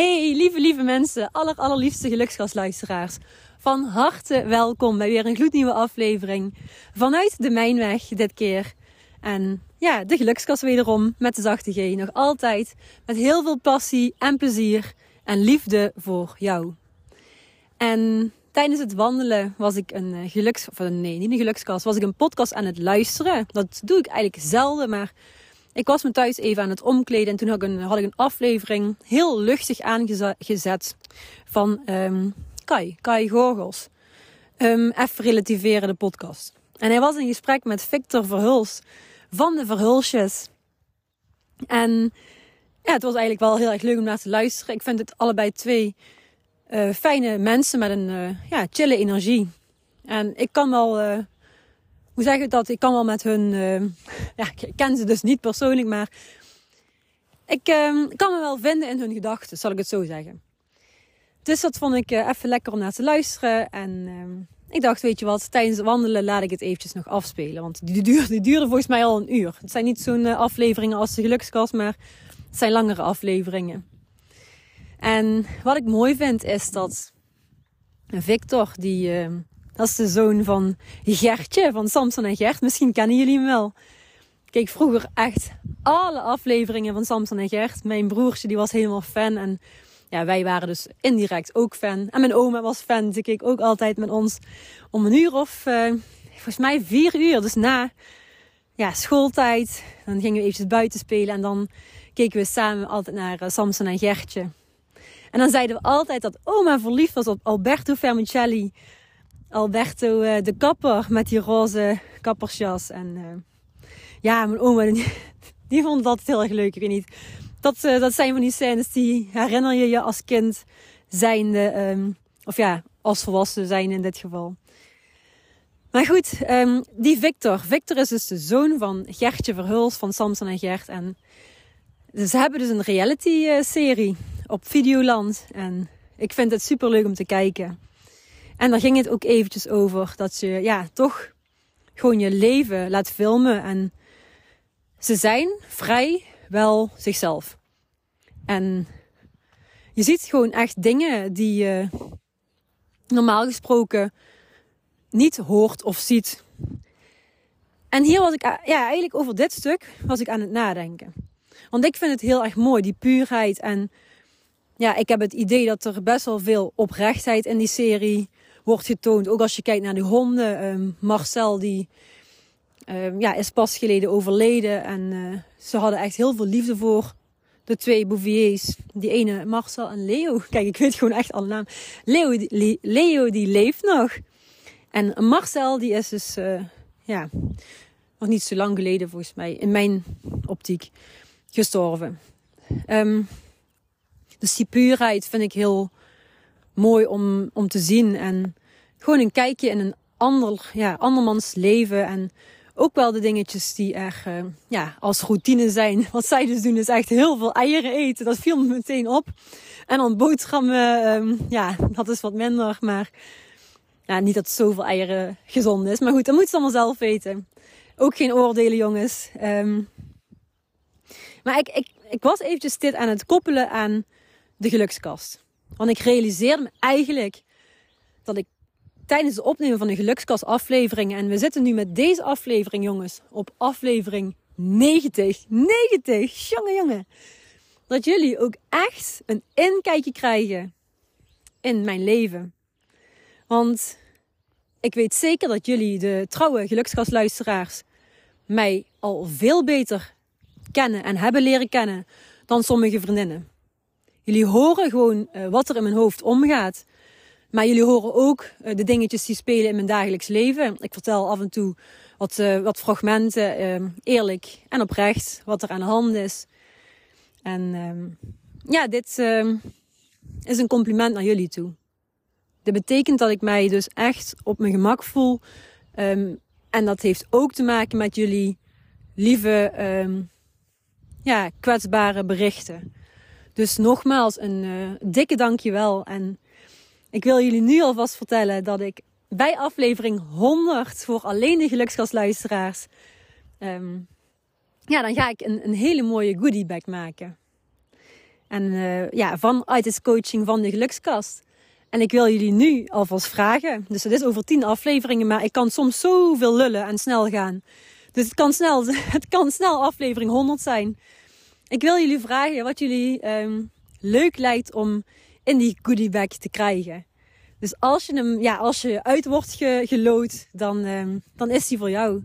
Hey, lieve, lieve mensen, aller, allerliefste gelukskastluisteraars. Van harte welkom bij weer een gloednieuwe aflevering vanuit de Mijnweg dit keer. En ja, de gelukskast wederom met de zachte G. Nog altijd met heel veel passie en plezier en liefde voor jou. En tijdens het wandelen was ik een eh, geluks... Of nee, niet een gelukskast. Was ik een podcast aan het luisteren. Dat doe ik eigenlijk zelden, maar... Ik was me thuis even aan het omkleden en toen had ik een, had ik een aflevering heel luchtig aangezet van um, Kai, Kai Gorgels. Um, even relativeren de podcast. En hij was in gesprek met Victor Verhuls van de Verhulsjes. En ja, het was eigenlijk wel heel erg leuk om naar te luisteren. Ik vind het allebei twee uh, fijne mensen met een uh, ja, chille energie. En ik kan wel, uh, zeg ik dat? Ik kan wel met hun, ja, ik ken ze dus niet persoonlijk, maar ik kan me wel vinden in hun gedachten, zal ik het zo zeggen. Dus dat vond ik even lekker om naar te luisteren. En ik dacht, weet je wat, tijdens het wandelen laat ik het eventjes nog afspelen. Want die, duurde, die volgens mij al een uur. Het zijn niet zo'n afleveringen als de gelukskast, maar het zijn langere afleveringen. En wat ik mooi vind is dat Victor, die, dat is de zoon van Gertje, van Samson en Gert. Misschien kennen jullie hem wel. Ik keek vroeger echt alle afleveringen van Samson en Gert. Mijn broertje die was helemaal fan en ja, wij waren dus indirect ook fan. En mijn oma was fan. Die keek ook altijd met ons om een uur of uh, volgens mij vier uur. Dus na ja, schooltijd. Dan gingen we eventjes buiten spelen. En dan keken we samen altijd naar uh, Samson en Gertje. En dan zeiden we altijd dat oma verliefd was op Alberto Vermicelli. Alberto uh, de kapper met die roze kappersjas. En uh, ja, mijn oma die, vond dat heel erg leuk. Ik weet niet. Dat, uh, dat zijn van die scènes die herinner je je als kind zijnde. Um, of ja, als volwassen zijn in dit geval. Maar goed, um, die Victor. Victor is dus de zoon van Gertje Verhuls van Samson en Gert. En ze hebben dus een reality serie op Videoland. En ik vind het super leuk om te kijken. En daar ging het ook eventjes over dat je ja, toch gewoon je leven laat filmen. En ze zijn vrij wel zichzelf. En je ziet gewoon echt dingen die je normaal gesproken niet hoort of ziet. En hier was ik, ja, eigenlijk over dit stuk was ik aan het nadenken. Want ik vind het heel erg mooi, die puurheid en ja, ik heb het idee dat er best wel veel oprechtheid in die serie wordt getoond. Ook als je kijkt naar de honden. Um, Marcel, die um, ja, is pas geleden overleden. En uh, ze hadden echt heel veel liefde voor de twee Bouviers. Die ene, Marcel en Leo. Kijk, ik weet gewoon echt alle namen. Leo, die, Leo, die leeft nog. En Marcel, die is dus, uh, ja, nog niet zo lang geleden volgens mij, in mijn optiek, gestorven. Um, dus die vind ik heel mooi om, om te zien. En gewoon een kijkje in een ander, ja, andermans leven. En ook wel de dingetjes die er uh, ja, als routine zijn. Wat zij dus doen is echt heel veel eieren eten. Dat viel me meteen op. En dan boterhammen, um, ja, dat is wat minder. Maar ja, niet dat zoveel eieren gezond is. Maar goed, dat moet ze allemaal zelf weten. Ook geen oordelen, jongens. Um, maar ik, ik, ik was eventjes dit aan het koppelen aan de gelukskast. Want ik realiseerde me eigenlijk dat ik tijdens het opnemen van de gelukskast afleveringen, en we zitten nu met deze aflevering, jongens, op aflevering 90. 90! Jongen, jongen. Dat jullie ook echt een inkijkje krijgen in mijn leven. Want ik weet zeker dat jullie, de trouwe gelukskastluisteraars, mij al veel beter kennen en hebben leren kennen dan sommige vriendinnen. Jullie horen gewoon uh, wat er in mijn hoofd omgaat. Maar jullie horen ook uh, de dingetjes die spelen in mijn dagelijks leven. Ik vertel af en toe wat, uh, wat fragmenten, eerlijk en oprecht, wat er aan de hand is. En ja, dit is een compliment naar jullie toe. Dit betekent dat ik mij dus echt op mijn gemak voel. Ehm, en dat heeft ook te maken met jullie lieve, ja, kwetsbare berichten. Dus nogmaals een uh, dikke dankjewel. En ik wil jullie nu alvast vertellen dat ik bij aflevering 100 voor alleen de gelukskastluisteraars... Um, ja, dan ga ik een, een hele mooie goodiebag maken. En uh, ja, vanuit het coaching van de gelukskast. En ik wil jullie nu alvast vragen. Dus het is over 10 afleveringen, maar ik kan soms zoveel lullen en snel gaan. Dus het kan snel, het kan snel aflevering 100 zijn. Ik wil jullie vragen wat jullie um, leuk lijkt om in die goodiebag te krijgen. Dus als je hem, ja, als je uit wordt ge, gelood, dan, um, dan is die voor jou.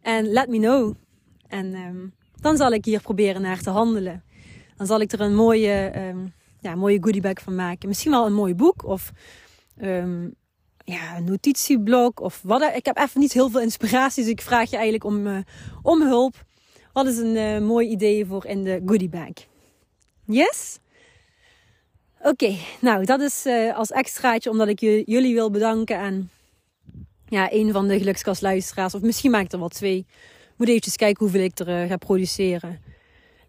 En let me know. En um, dan zal ik hier proberen naar te handelen. Dan zal ik er een mooie, um, ja, mooie goodiebag van maken. Misschien wel een mooi boek of ja, een notitieblok of wat. Ik heb even niet heel veel inspiratie, dus ik vraag je eigenlijk om, uh, om hulp. Wat is een uh, mooi idee voor in de goodiebag? Yes? Oké, nou dat is uh, als extraatje omdat ik jullie wil bedanken aan ja, een van de gelukskastluisteraars. Of misschien maak ik er wel twee moet eventjes kijken hoeveel ik er uh, ga produceren.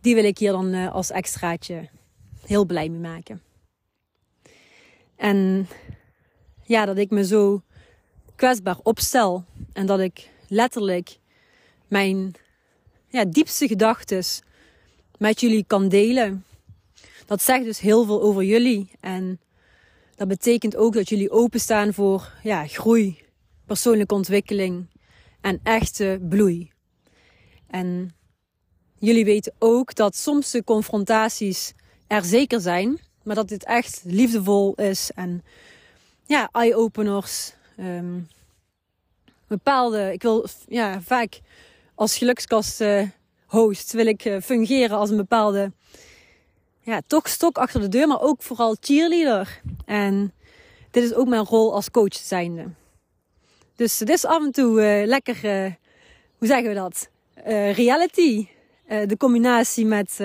Die wil ik hier dan als extraatje heel blij mee maken. En ja, dat ik me zo kwetsbaar opstel. En dat ik letterlijk mijn ja, diepste gedachten met jullie kan delen. Dat zegt dus heel veel over jullie. En dat betekent ook dat jullie openstaan voor ja, groei, persoonlijke ontwikkeling en echte bloei. En jullie weten ook dat soms de confrontaties er zeker zijn, maar dat dit echt liefdevol is en ja, eye-openers. Um, bepaalde, ik wil ja, vaak als gelukskast uh, host wil ik uh, fungeren als een bepaalde ja, toch stok achter de deur, maar ook vooral cheerleader. En dit is ook mijn rol als coach zijnde. Dus dit is af en toe uh, lekker, hoe zeggen we dat? reality. De combinatie met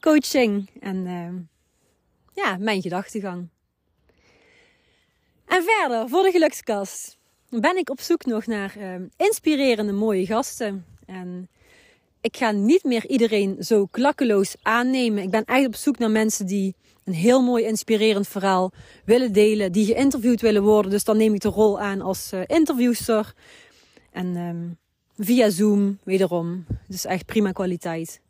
coaching en ja, mijn gedachtegang. En verder, voor de gelukskast, ben ik op zoek nog naar inspirerende mooie gasten. En ik ga niet meer iedereen zo klakkeloos aannemen. Ik ben echt op zoek naar mensen die een heel mooi inspirerend verhaal willen delen, die geïnterviewd willen worden. Dus dan neem ik de rol aan als uh, interviewster. En um, Via Zoom, wederom. Dus echt prima kwaliteit.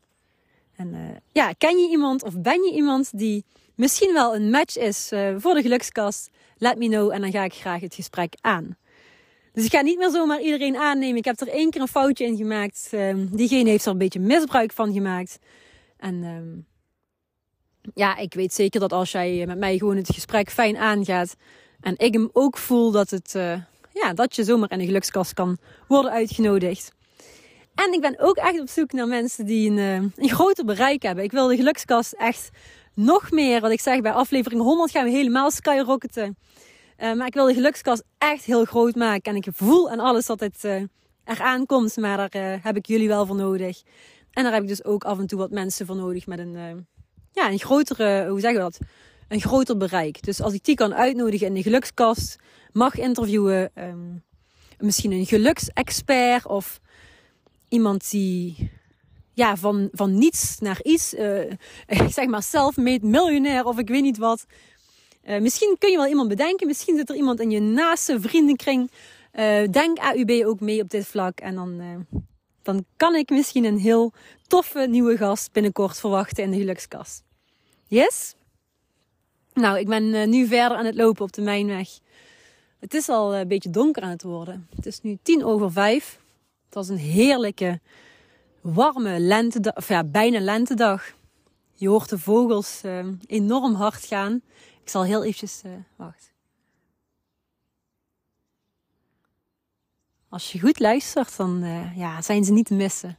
En uh, ja, ken je iemand of ben je iemand die misschien wel een match is uh, voor de gelukskast? Let me know en dan ga ik graag het gesprek aan. Dus ik ga niet meer zomaar iedereen aannemen. Ik heb er één keer een foutje in gemaakt. Um, diegene heeft er een beetje misbruik van gemaakt. En um, ja, ik weet zeker dat als jij met mij gewoon het gesprek fijn aangaat. En ik hem ook voel dat het uh, ja, dat je zomaar in de gelukskast kan worden uitgenodigd. En ik ben ook echt op zoek naar mensen die een, eh, een groter bereik hebben. Ik wil de gelukskast echt nog meer, wat ik zeg bij aflevering 100 gaan we helemaal skyrocketen. Uh, maar ik wil de gelukskast echt heel groot maken. En ik voel en alles dat het uh, eraan komt. Maar daar heb ik jullie wel voor nodig. En daar heb ik dus ook af en toe wat mensen voor nodig met een, ja, een grotere, hoe zeggen we dat? Een groter bereik. Dus als ik die kan uitnodigen in de gelukskast, mag interviewen. Um, misschien een geluksexpert of iemand die ja, van, van niets naar iets, uh, zeg maar self-made miljonair of ik weet niet wat. Uh, misschien kun je wel iemand bedenken. Misschien zit er iemand in je naaste vriendenkring. Uh, denk AUB ook mee op dit vlak. En dan, dan kan ik misschien een heel toffe nieuwe gast binnenkort verwachten in de gelukskast. Yes? Nou, ik ben nu verder aan het lopen op de Mijnweg. Het is al een beetje donker aan het worden. Het is nu tien over vijf. Het was een heerlijke, warme lentedag, of ja, bijna lentedag. Je hoort de vogels enorm hard gaan. Zal heel eventjes, uh, wacht. Als je goed luistert, dan uh, ja, zijn ze niet te missen.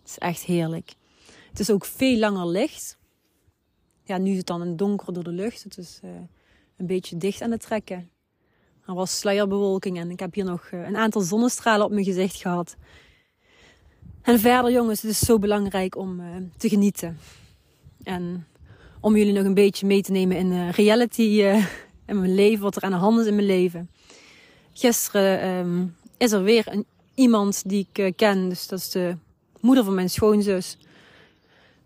Het is echt heerlijk. Het is ook veel langer licht. Ja, nu is het dan een donker door de lucht. Het is een beetje dicht aan het trekken. Er was sluierbewolking en ik heb hier nog eh, een aantal zonnestralen op mijn gezicht gehad. En verder, jongens, het is zo belangrijk om te genieten. En om jullie nog een beetje mee te nemen in de reality uh, in mijn leven, wat er aan de hand is in mijn leven. Gisteren um, is er weer een, iemand die ik uh, ken, dus dat is de moeder van mijn schoonzus.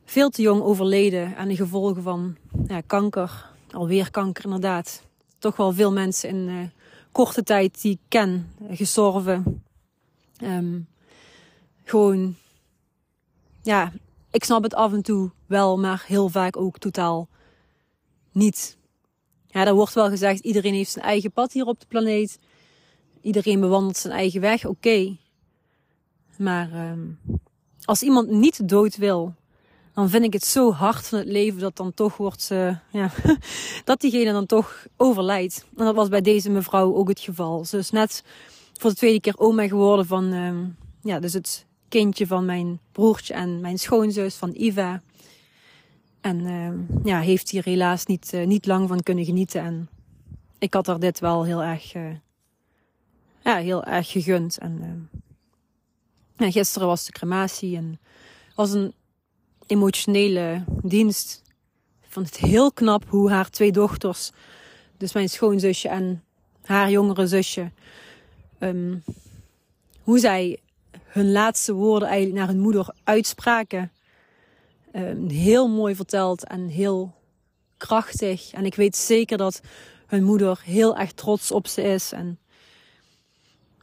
Veel te jong overleden aan de gevolgen van ja, kanker. Alweer kanker, inderdaad. Toch wel veel mensen in korte tijd die ik ken, gestorven. Um, gewoon, ja, ik snap het af en toe wel, maar heel vaak ook totaal niet. Ja, er wordt wel gezegd, iedereen heeft zijn eigen pad hier op de planeet. Iedereen bewandelt zijn eigen weg, oké. Maar um, als iemand niet dood wil, dan vind ik het zo hard van het leven dat dan toch wordt, uh, ja, dat diegene dan toch overlijdt. En dat was bij deze mevrouw ook het geval. Ze is net voor de tweede keer oma geworden van, um, ja, dus het kindje van mijn broertje en mijn schoonzus van Iva. En uh, ja, heeft hier helaas niet, uh, niet lang van kunnen genieten. En ik had haar dit wel heel erg, uh, ja, heel erg gegund. En ja, gisteren was de crematie en was een emotionele dienst. Ik vond het heel knap hoe haar twee dochters, dus mijn schoonzusje en haar jongere zusje, um, hoe zij hun laatste woorden eigenlijk naar hun moeder uitspraken. Um, heel mooi verteld en heel krachtig. En ik weet zeker dat hun moeder heel erg trots op ze is. En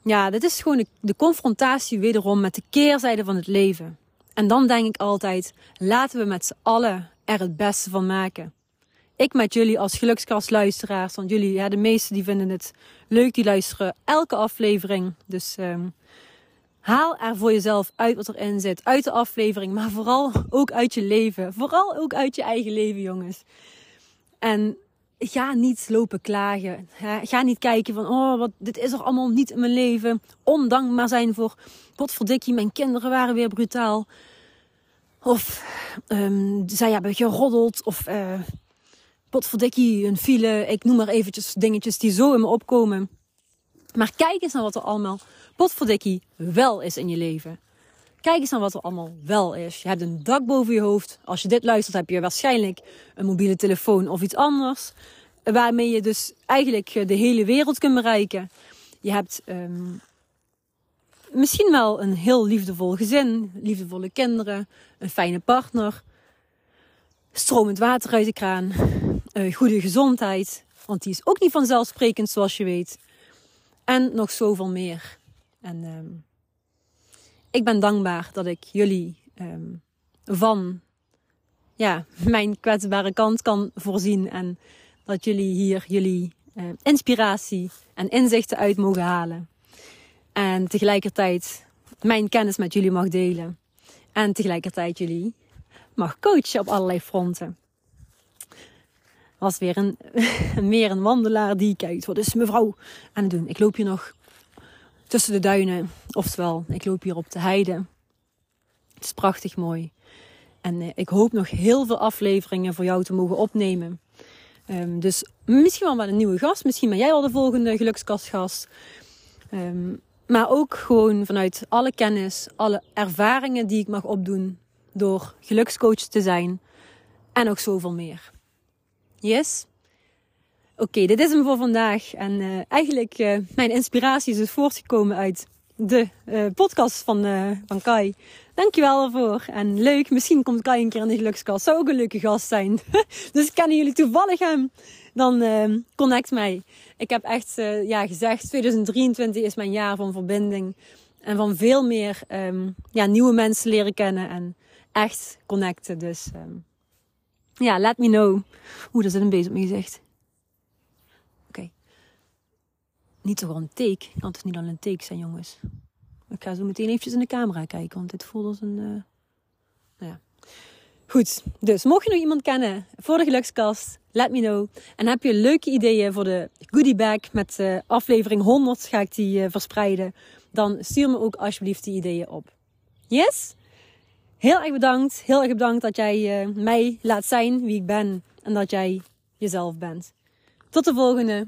ja, dit is gewoon de, confrontatie wederom met de keerzijde van het leven. En dan denk ik altijd, laten we met z'n allen er het beste van maken. Ik met jullie als gelukskastluisteraars, want jullie, ja, de meesten die vinden het leuk, die luisteren elke aflevering. Dus um, Haal er voor jezelf uit wat erin zit. Uit de aflevering, maar vooral ook uit je leven. Vooral ook uit je eigen leven, jongens. En ga niet lopen klagen. Ga niet kijken van, oh, wat, dit is er allemaal niet in mijn leven. Ondankbaar zijn voor, wat verdikkie, mijn kinderen waren weer brutaal. Of um, zij hebben geroddeld. Of uh, potverdikkie, een file. Ik noem maar eventjes dingetjes die zo in me opkomen. Maar kijk eens naar wat er allemaal potverdikkie wel is in je leven. Kijk eens naar wat er allemaal wel is. Je hebt een dak boven je hoofd. Als je dit luistert heb je waarschijnlijk een mobiele telefoon of iets anders. Waarmee je dus eigenlijk de hele wereld kunt bereiken. Je hebt um, misschien wel een heel liefdevol gezin, liefdevolle kinderen, een fijne partner, stromend water uit de kraan, uh, goede gezondheid. Want die is ook niet vanzelfsprekend zoals je weet. En nog zoveel meer. En um, ik ben dankbaar dat ik jullie um, van ja, mijn kwetsbare kant kan voorzien. En dat jullie hier jullie uh, inspiratie en inzichten uit mogen halen. En tegelijkertijd mijn kennis met jullie mag delen. En tegelijkertijd jullie mag coachen op allerlei fronten. Was weer een, meer een wandelaar die kijkt. Wat is mevrouw aan het doen? Ik loop hier nog tussen de duinen. Oftewel, ik loop hier op de heide. Het is prachtig mooi. En eh, ik hoop nog heel veel afleveringen voor jou te mogen opnemen. Um, dus misschien wel met een nieuwe gast. Misschien ben jij al de volgende gelukskastgast. Um, maar ook gewoon vanuit alle kennis, alle ervaringen die ik mag opdoen door gelukscoach te zijn. En nog zoveel meer. Yes? Oké, dit is hem voor vandaag. En uh, eigenlijk, uh, mijn inspiratie is dus voortgekomen uit de uh, podcast van, van Kai. Dankjewel daarvoor. En leuk, misschien komt Kai een keer in de gelukskast. Zou ook een leuke gast zijn. dus kennen jullie toevallig hem? Dan ehm, connect mij. Ik heb echt ja, gezegd, 2023 is mijn jaar van verbinding. En van veel meer um, ja, nieuwe mensen leren kennen. En echt connecten. Dus um, ja, let me know. Oeh, daar zit een bezig op mijn gezicht. Niet zo een take. Kan het niet al een take zijn, jongens. Ik ga zo meteen eventjes in de camera kijken, want dit voelt als een. Uh... Nou ja. Goed, dus mocht je nog iemand kennen voor de gelukskast, let me know. En heb je leuke ideeën voor de goodie bag met uh, aflevering 100, ga ik die uh, verspreiden. Dan stuur me ook alsjeblieft die ideeën op. Yes? Heel erg bedankt. Heel erg bedankt dat jij mij laat zijn wie ik ben. En dat jij jezelf bent. Tot de volgende.